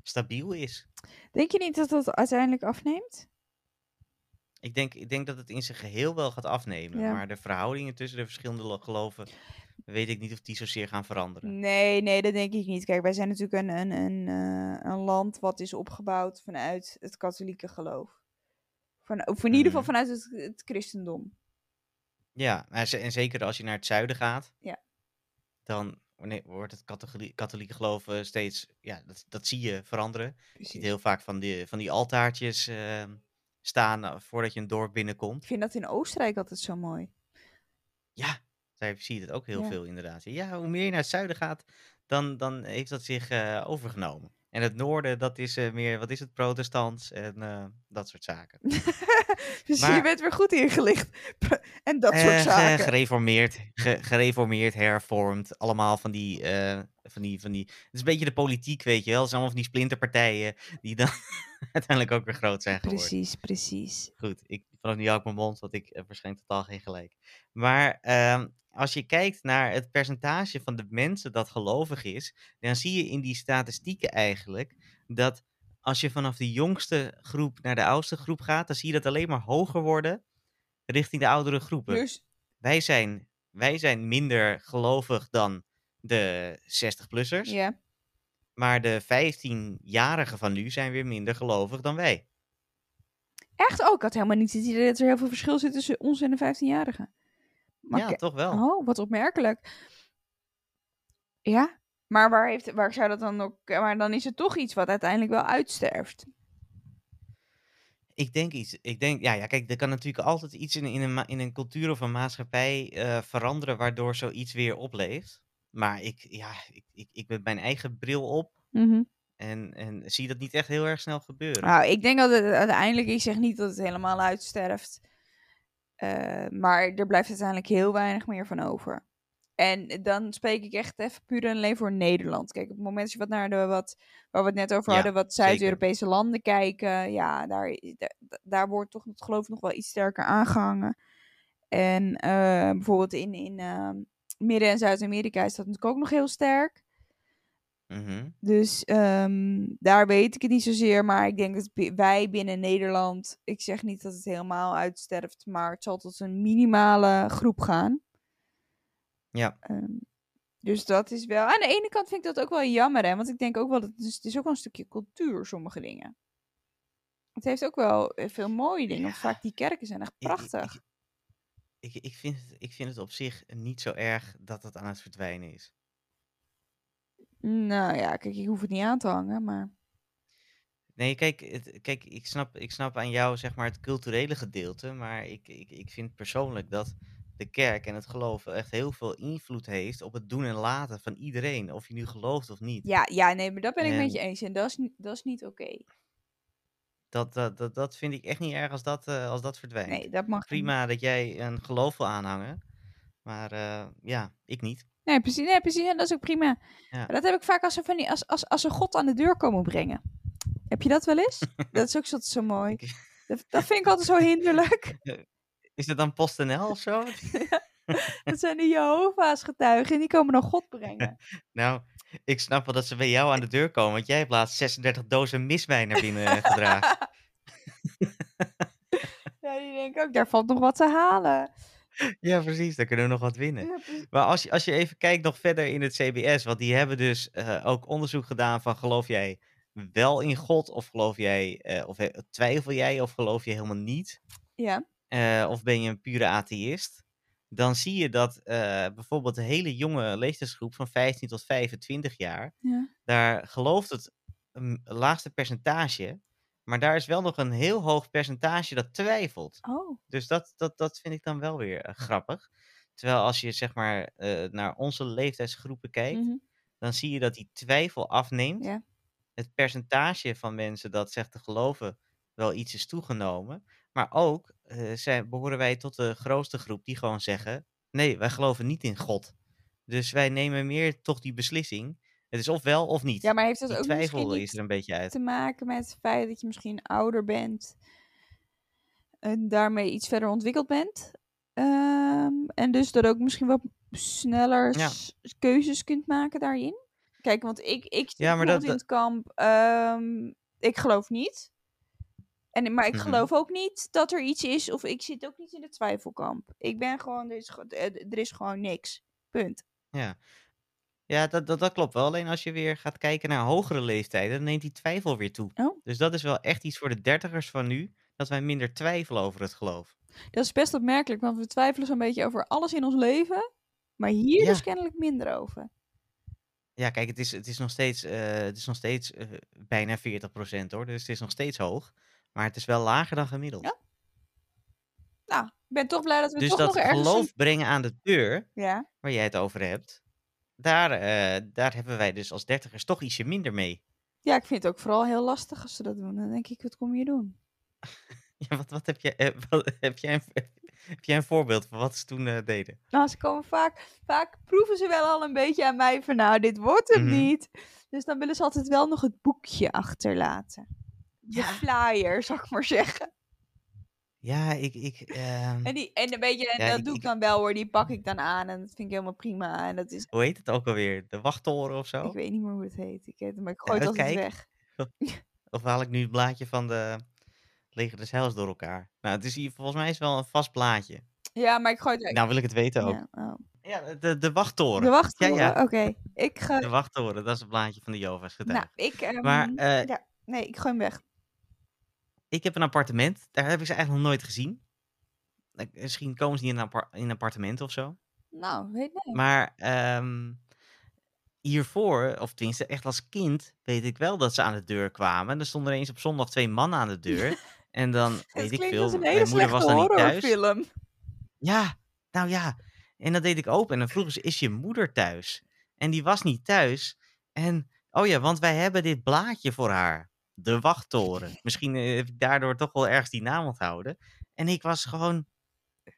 stabiel is. denk je niet dat dat uiteindelijk afneemt? Ik denk, ik denk dat het in zijn geheel wel gaat afnemen. Ja. Maar de verhoudingen tussen de verschillende lo- geloven, weet ik niet of die zozeer gaan veranderen. Nee, nee, dat denk ik niet. Kijk, wij zijn natuurlijk een, een, een, eh, een land wat is opgebouwd vanuit het katholieke geloof. Van, of in ieder geval Mhm. vanuit het, het christendom. Ja, en ze- en zeker als je naar het zuiden gaat, Ja. dan wanneer- wordt het katholieke, katholieke geloven steeds, ja, dat, dat zie je veranderen. Je ziet Precies. heel vaak van die, van die altaartjes eh, staan eh, voordat je een dorp binnenkomt. Ik vind dat in Oostenrijk altijd zo mooi. Ja, daar zie je het ook heel Ja. veel inderdaad. Ja, hoe meer je naar het zuiden gaat, dan, dan heeft dat zich eh, overgenomen. En het noorden, dat is eh, meer, wat is het, protestants en eh, dat soort zaken. dus je bent weer goed ingelicht. en dat soort Eh, zaken. gereformeerd, ge- gereformeerd, hervormd. Allemaal van die, van die, van die. Het is een beetje de politiek, weet je wel. Het zijn allemaal van die splinterpartijen die dan uiteindelijk ook weer groot zijn geworden. Precies, precies. Goed, ik, vanaf nu hou ik mijn mond, want ik heb waarschijnlijk totaal geen gelijk. Maar ehm, als je kijkt naar het percentage van de mensen dat gelovig is, dan zie je in die statistieken eigenlijk dat als je vanaf de jongste groep naar de oudste groep gaat, dan zie je dat alleen maar hoger worden richting de oudere groepen. Dus, Wij, zijn, wij zijn minder gelovig dan de 60-plussers, ja. maar de 15-jarigen van nu zijn weer minder gelovig dan wij. Echt? Oh, ik had helemaal niet het idee dat er heel veel verschil zit tussen ons en de 15-jarigen. Maar ja, toch wel. Oh, wat opmerkelijk. Ja, maar waar, heeft, waar zou dat dan ook... Maar dan is het toch iets wat uiteindelijk wel uitsterft. Ik denk iets. Ik denk, ja, ja, kijk, er kan natuurlijk altijd iets in, in, een, in een cultuur of een maatschappij eh, veranderen waardoor zoiets weer opleeft. Maar ik, ja, ik, ik, ik met mijn eigen bril op en, en zie dat niet echt heel erg snel gebeuren. Nou, ik denk dat het uiteindelijk... Ik zeg niet dat het helemaal uitsterft. eh, maar er blijft uiteindelijk heel weinig meer van over. En dan spreek ik echt even puur en alleen voor Nederland. Kijk, op het moment dat je wat naar de wat, waar we het net over Ja, hadden, wat. Zuid-Europese landen kijken, ja, daar, daar, daar wordt toch het geloof nog wel iets sterker aangehangen. En eh, bijvoorbeeld in, in eh, Midden- en Zuid-Amerika is dat natuurlijk ook nog heel sterk. Mhm. Dus ehm, daar weet ik het niet zozeer. Maar ik denk dat wij binnen Nederland. Ik zeg niet dat het helemaal uitsterft. Maar het zal tot een minimale groep gaan. Ja. Ehm, dus dat is wel. Aan de ene kant vind ik dat ook wel jammer. Hè? Want ik denk ook wel dat het is, het is ook wel een stukje cultuur, sommige dingen. Het heeft ook wel eh, veel mooie dingen. want. Vaak die kerken zijn echt ik- prachtig. Ik, ik, ik, vind het, ik vind het op zich niet zo erg dat het aan het verdwijnen is. Nou ja, kijk, ik hoef het niet aan te hangen. Maar Nee, kijk, het, kijk ik, snap, ik snap aan jou zeg maar het culturele gedeelte, maar ik, ik, ik vind persoonlijk dat de kerk en het geloof echt heel veel invloed heeft op het doen en laten van iedereen, of je nu gelooft of niet. ja, ja nee, maar dat ben ik met je eens. En dat is, niet- dat is niet oké. Dat, dat, dat, dat vind ik echt niet erg als dat, eh, als dat verdwijnt. Nee, dat mag niet. Prima dat jij een geloof wil aanhangen, maar eh, ja, ik niet. Nee, precies. Nee, precies. En dat is ook prima. Ja. Dat heb ik vaak als ze, van die, als, als, als ze God aan de deur komen brengen. Heb je dat wel eens? dat is ook zo, zo mooi. Dat, dat vind ik altijd zo hinderlijk. Is het dan PostNL of zo? Dat zijn de Jehovah's getuigen en die komen dan God brengen. nou, ik snap wel dat ze bij jou aan de deur komen, want jij hebt laatst 36 dozen miswijn naar binnen eh, gedragen. ja, die denken ook, daar valt nog wat te halen. Ja, precies, dan kunnen we nog wat winnen. Ja, precies. Maar als je, als je even kijkt nog verder in het CBS, want die hebben dus eh, ook onderzoek gedaan van geloof jij wel in God of geloof jij, eh, of twijfel jij of geloof je helemaal niet? ja. eh, of ben je een pure atheïst? Dan zie je dat bijvoorbeeld de hele jonge leeftijdsgroep van 15 tot 25 jaar, Ja. daar gelooft het een laagste percentage, maar daar is wel nog een heel hoog percentage dat twijfelt. Oh, Dus dat, dat, dat vind ik dan wel weer eh, grappig. Terwijl als je zeg maar eh, naar onze leeftijdsgroepen kijkt, mhm. dan zie je dat die twijfel afneemt. Ja. Het percentage van mensen dat zegt te geloven wel iets is toegenomen. Maar ook eh, zijn, behoren wij tot de grootste groep die gewoon zeggen: nee, wij geloven niet in God. Dus wij nemen meer toch die beslissing. Het is of wel of niet. ja, maar heeft dat die ook twijfel is er een beetje uit. te maken met het feit dat je misschien ouder bent en daarmee iets verder ontwikkeld bent? Ehm, en dus dat ook misschien wat sneller Ja. keuzes kunt maken daarin? Kijk, want ik, ik zit Ja, maar dat- in het kamp, ehm, ik geloof niet. En, maar ik Mhm. geloof ook niet dat er iets is, of ik zit ook niet in de twijfelkamp. Ik ben gewoon, er is, eh, er is gewoon niks. Punt. Ja, ja dat, dat, dat klopt wel. Alleen als je weer gaat kijken naar hogere leeftijden, dan neemt die twijfel weer toe. Oh. Dus dat is wel echt iets voor de dertigers van nu, dat wij minder twijfelen over het geloof. Dat is best opmerkelijk, want we twijfelen zo'n beetje over alles in ons leven. Maar hier Ja. dus kennelijk minder over. Ja, kijk, het is, het is nog steeds, eh, het is nog steeds eh, bijna 40% hoor. Dus het is nog steeds hoog. Maar het is wel lager dan gemiddeld. Ja, Nou, ik ben toch blij dat we dus toch dat nog ergens... geloof een- brengen aan de deur, Ja. waar jij het over hebt, daar, eh, daar hebben wij dus als dertigers toch ietsje minder mee. ja, ik vind het ook vooral heel lastig als ze dat doen. Dan denk ik, wat kom je doen? Ja, wat, wat heb, jij, eh, wat, heb, jij een, heb jij een voorbeeld van wat ze toen eh, deden? Nou, ze komen vaak, vaak proeven ze wel al een beetje aan mij van, nou, dit wordt hem Mhm. niet. Dus dan willen ze altijd wel nog het boekje achterlaten. De Ja. flyer, zou ik maar zeggen. Ja, ik... ik ehm, En, die, en een beetje, en Ja, dat ik- doe ik dan wel hoor, die pak ik dan aan en dat vind ik helemaal prima. En dat is, hoe heet het ook alweer? De wachttoren of zo? ik weet niet meer hoe het heet. Ik weet het, maar ik gooi Ja, het altijd weg. Of haal ik nu het blaadje van de Leger des Heils door elkaar? Nou, het is hier, volgens mij is het wel een vast blaadje. Ja, maar ik gooi het weg. Nou wil ik het weten ook. Ja, oh. Ja, de, de wachttoren. De wachttoren, Ja, ja. oké. Ik ga, De wachttoren, dat is het blaadje van de Jehovah's nou, getuigen. ik, ehm, Maar eh, ja, nee, ik gooi hem weg. Ik heb een appartement. Daar heb ik ze eigenlijk nog nooit gezien. Misschien komen ze niet in een, appar- in een appartement of zo. Nou, weet nee. Maar ehm, hiervoor, of tenminste echt als kind, weet ik wel dat ze aan de deur kwamen. Er stonden eens op zondag twee mannen aan de deur. En dan, weet ik veel, als een hele mijn moeder was dan niet thuis. horrorfilm. Ja, nou ja. En dan deed ik open en dan vroegen ze, is je moeder thuis? En die was niet thuis. En, oh ja, want wij hebben dit blaadje voor haar. De wachttoren. Misschien eh, heb ik daardoor toch wel ergens die naam onthouden. En ik was gewoon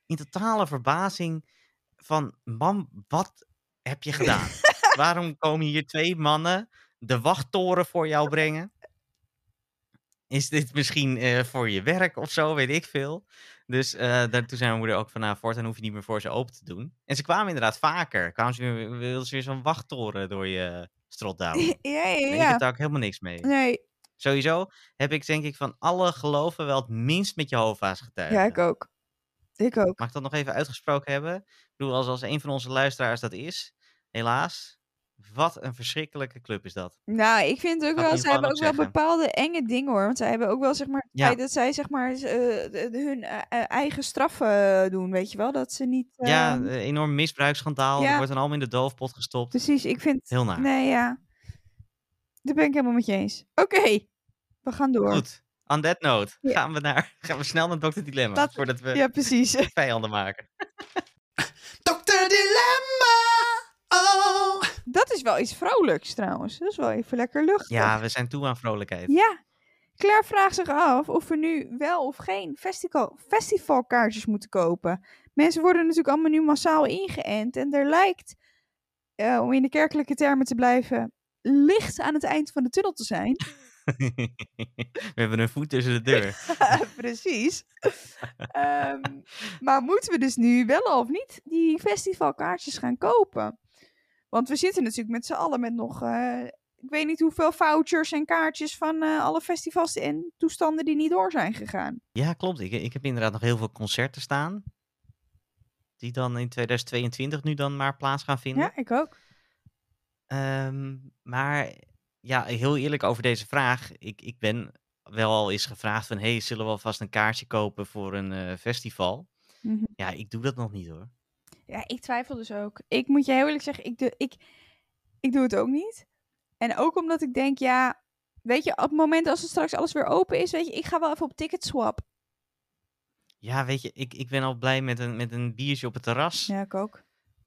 in totale verbazing van, mam, wat heb je gedaan? Waarom komen hier twee mannen de wachttoren voor jou brengen? Is dit misschien eh, voor je werk of zo, weet ik veel. Dus daar, toen zei mijn moeder ook van, nou, voortaan hoef je niet meer voor ze open te doen. En ze kwamen inderdaad vaker. Kwamen ze weer, wilden ze weer zo'n wachttoren door je strot douwen. ja, ja, En ik heb daar ook helemaal niks mee. Nee, Sowieso heb ik denk ik van alle geloven wel het minst met Jehovah's getuigen. ja, ik ook. Ik ook. Mag ik dat nog even uitgesproken hebben? Ik bedoel, als, als een van onze luisteraars dat is, helaas, wat een verschrikkelijke club is dat. Nou, ik vind ook wel, ze hebben ook wel bepaalde enge dingen hoor. Want zij hebben ook wel, zeg maar, het Ja. dat zij, zeg maar, eh, hun eh, eh, eigen straffen doen, weet je wel? Dat ze niet... Ja, ehm, een enorm misbruiksschandaal. ja. Die wordt dan allemaal in de doofpot gestopt. precies, ik vind... Heel naar. Nee, ja. Daar ben ik helemaal met je eens. Oké, we gaan door. Goed, on that note Ja. gaan, we naar, gaan we snel naar Dr. Dilemma. Voordat we Ja, precies. vijanden maken. Dr. Dilemma. Oh. Dat is wel iets vrolijks trouwens. Dat is wel even lekker luchtig. Ja, we zijn toe aan vrolijkheid. Ja. Claire vraagt zich af of we nu wel of geen festival, festivalkaartjes moeten kopen. Mensen worden natuurlijk allemaal nu massaal ingeënt. En er lijkt, eh, om in de kerkelijke termen te blijven, licht aan het eind van de tunnel te zijn. we hebben een voet tussen de deur. Precies. Ehm, maar moeten we dus nu wel of niet die festivalkaartjes gaan kopen? Want we zitten natuurlijk met z'n allen met nog, eh, ik weet niet hoeveel vouchers en kaartjes van eh, alle festivals en toestanden die niet door zijn gegaan. Ja, klopt. Ik, ik heb inderdaad nog heel veel concerten staan. Die dan in 2022 nu dan maar plaats gaan vinden. Ja, ik ook. Ehm, maar ja, heel eerlijk over deze vraag. Ik, ik ben wel al eens gevraagd van... hey, zullen we alvast een kaartje kopen voor een eh, festival? Mhm. Ja, ik doe dat nog niet hoor. Ja, ik twijfel dus ook. Ik moet je heel eerlijk zeggen, ik doe, ik, ik doe het ook niet. En ook omdat ik denk, ja, weet je, op het moment als het straks alles weer open is, weet je, ik ga wel even op Ticketswap. Ja, weet je, ik, ik ben al blij met een, met een biertje op het terras. Ja, ik ook.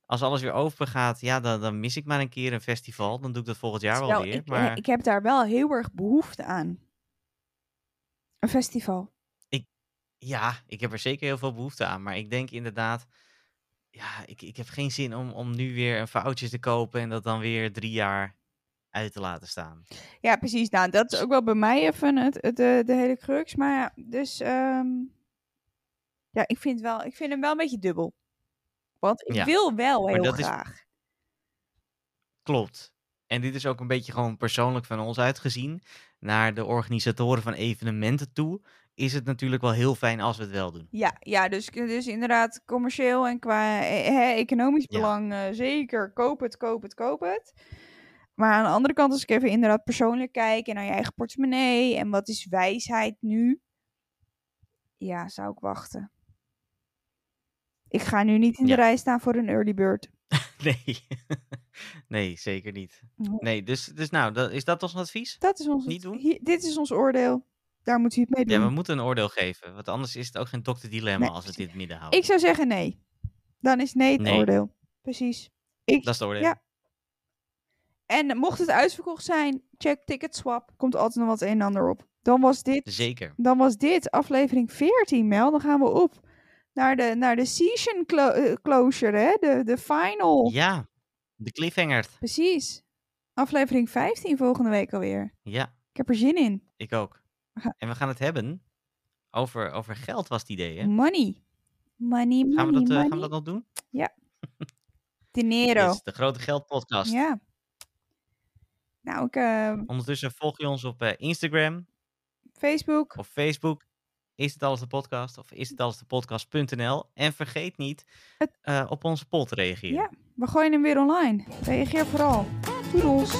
Als alles weer open gaat, ja, dan, dan mis ik maar een keer een festival. Dan doe ik dat volgend jaar wel weer. ik, eh, maar ik heb daar wel heel erg behoefte aan. Een festival. ja, ik heb er zeker heel veel behoefte aan. Maar ik denk inderdaad, ja, ik, ik heb geen zin om, om nu weer een foutje te kopen en dat dan weer drie jaar uit te laten staan. Ja, precies. Nou, dat is ook wel bij mij even het, het, de, de hele crux. Maar ja, dus ehm, ja, ik vind, wel, ik vind hem wel een beetje dubbel. Want ik Ja, wil wel heel dat is- graag. Klopt. En dit is ook een beetje gewoon persoonlijk van ons uitgezien. Naar de organisatoren van evenementen toe. is het natuurlijk wel heel fijn als we het wel doen. Ja, ja dus, dus inderdaad commercieel en qua eh, hè, economisch Ja. belang eh, zeker. Koop het, koop het, koop het. Maar aan de andere kant, als ik even inderdaad persoonlijk kijk en naar je eigen portemonnee en wat is wijsheid nu, ja, zou ik wachten. Ik ga nu niet in de Ja. rij staan voor een early bird. Nee, nee zeker niet. Nee. Dus, dus nou, dat, is dat ons advies? Dat is ons, Niet doen? hier- dit is ons oordeel. Daar moet u het mee doen. Ja, we moeten een oordeel geven, want anders is het ook geen dokter dilemma Nee, als we het precies. in het midden houden. Ik zou zeggen nee. Dan is nee het Nee. oordeel. Precies. Ik, Dat is het oordeel. Ja. En mocht het uitverkocht zijn, check Ticketswap. Komt altijd nog wat een en ander op. Dan was dit, Zeker. dan was dit aflevering 14, Mel. Dan gaan we op naar de, naar de season clo- eh, closure, hè? De, de final. Ja, de cliffhanger. Precies. Aflevering 15 volgende week alweer. Ja, Ik heb er zin in. ik ook. En we gaan het hebben over, over geld, was het idee, hè? Money. Money, money, Gaan we, dat, eh, gaan we dat nog doen? Dinero. Yes, de grote geldpodcast. Ja. Nou, ik, eh, Ondertussen volg je ons op Instagram Facebook. of Facebook. Is het alles de podcast of is het alles de podcast.nl? En vergeet niet Het- eh, op onze poll te reageren. Ja, we gooien hem weer online. Reageer vooral. Doedels.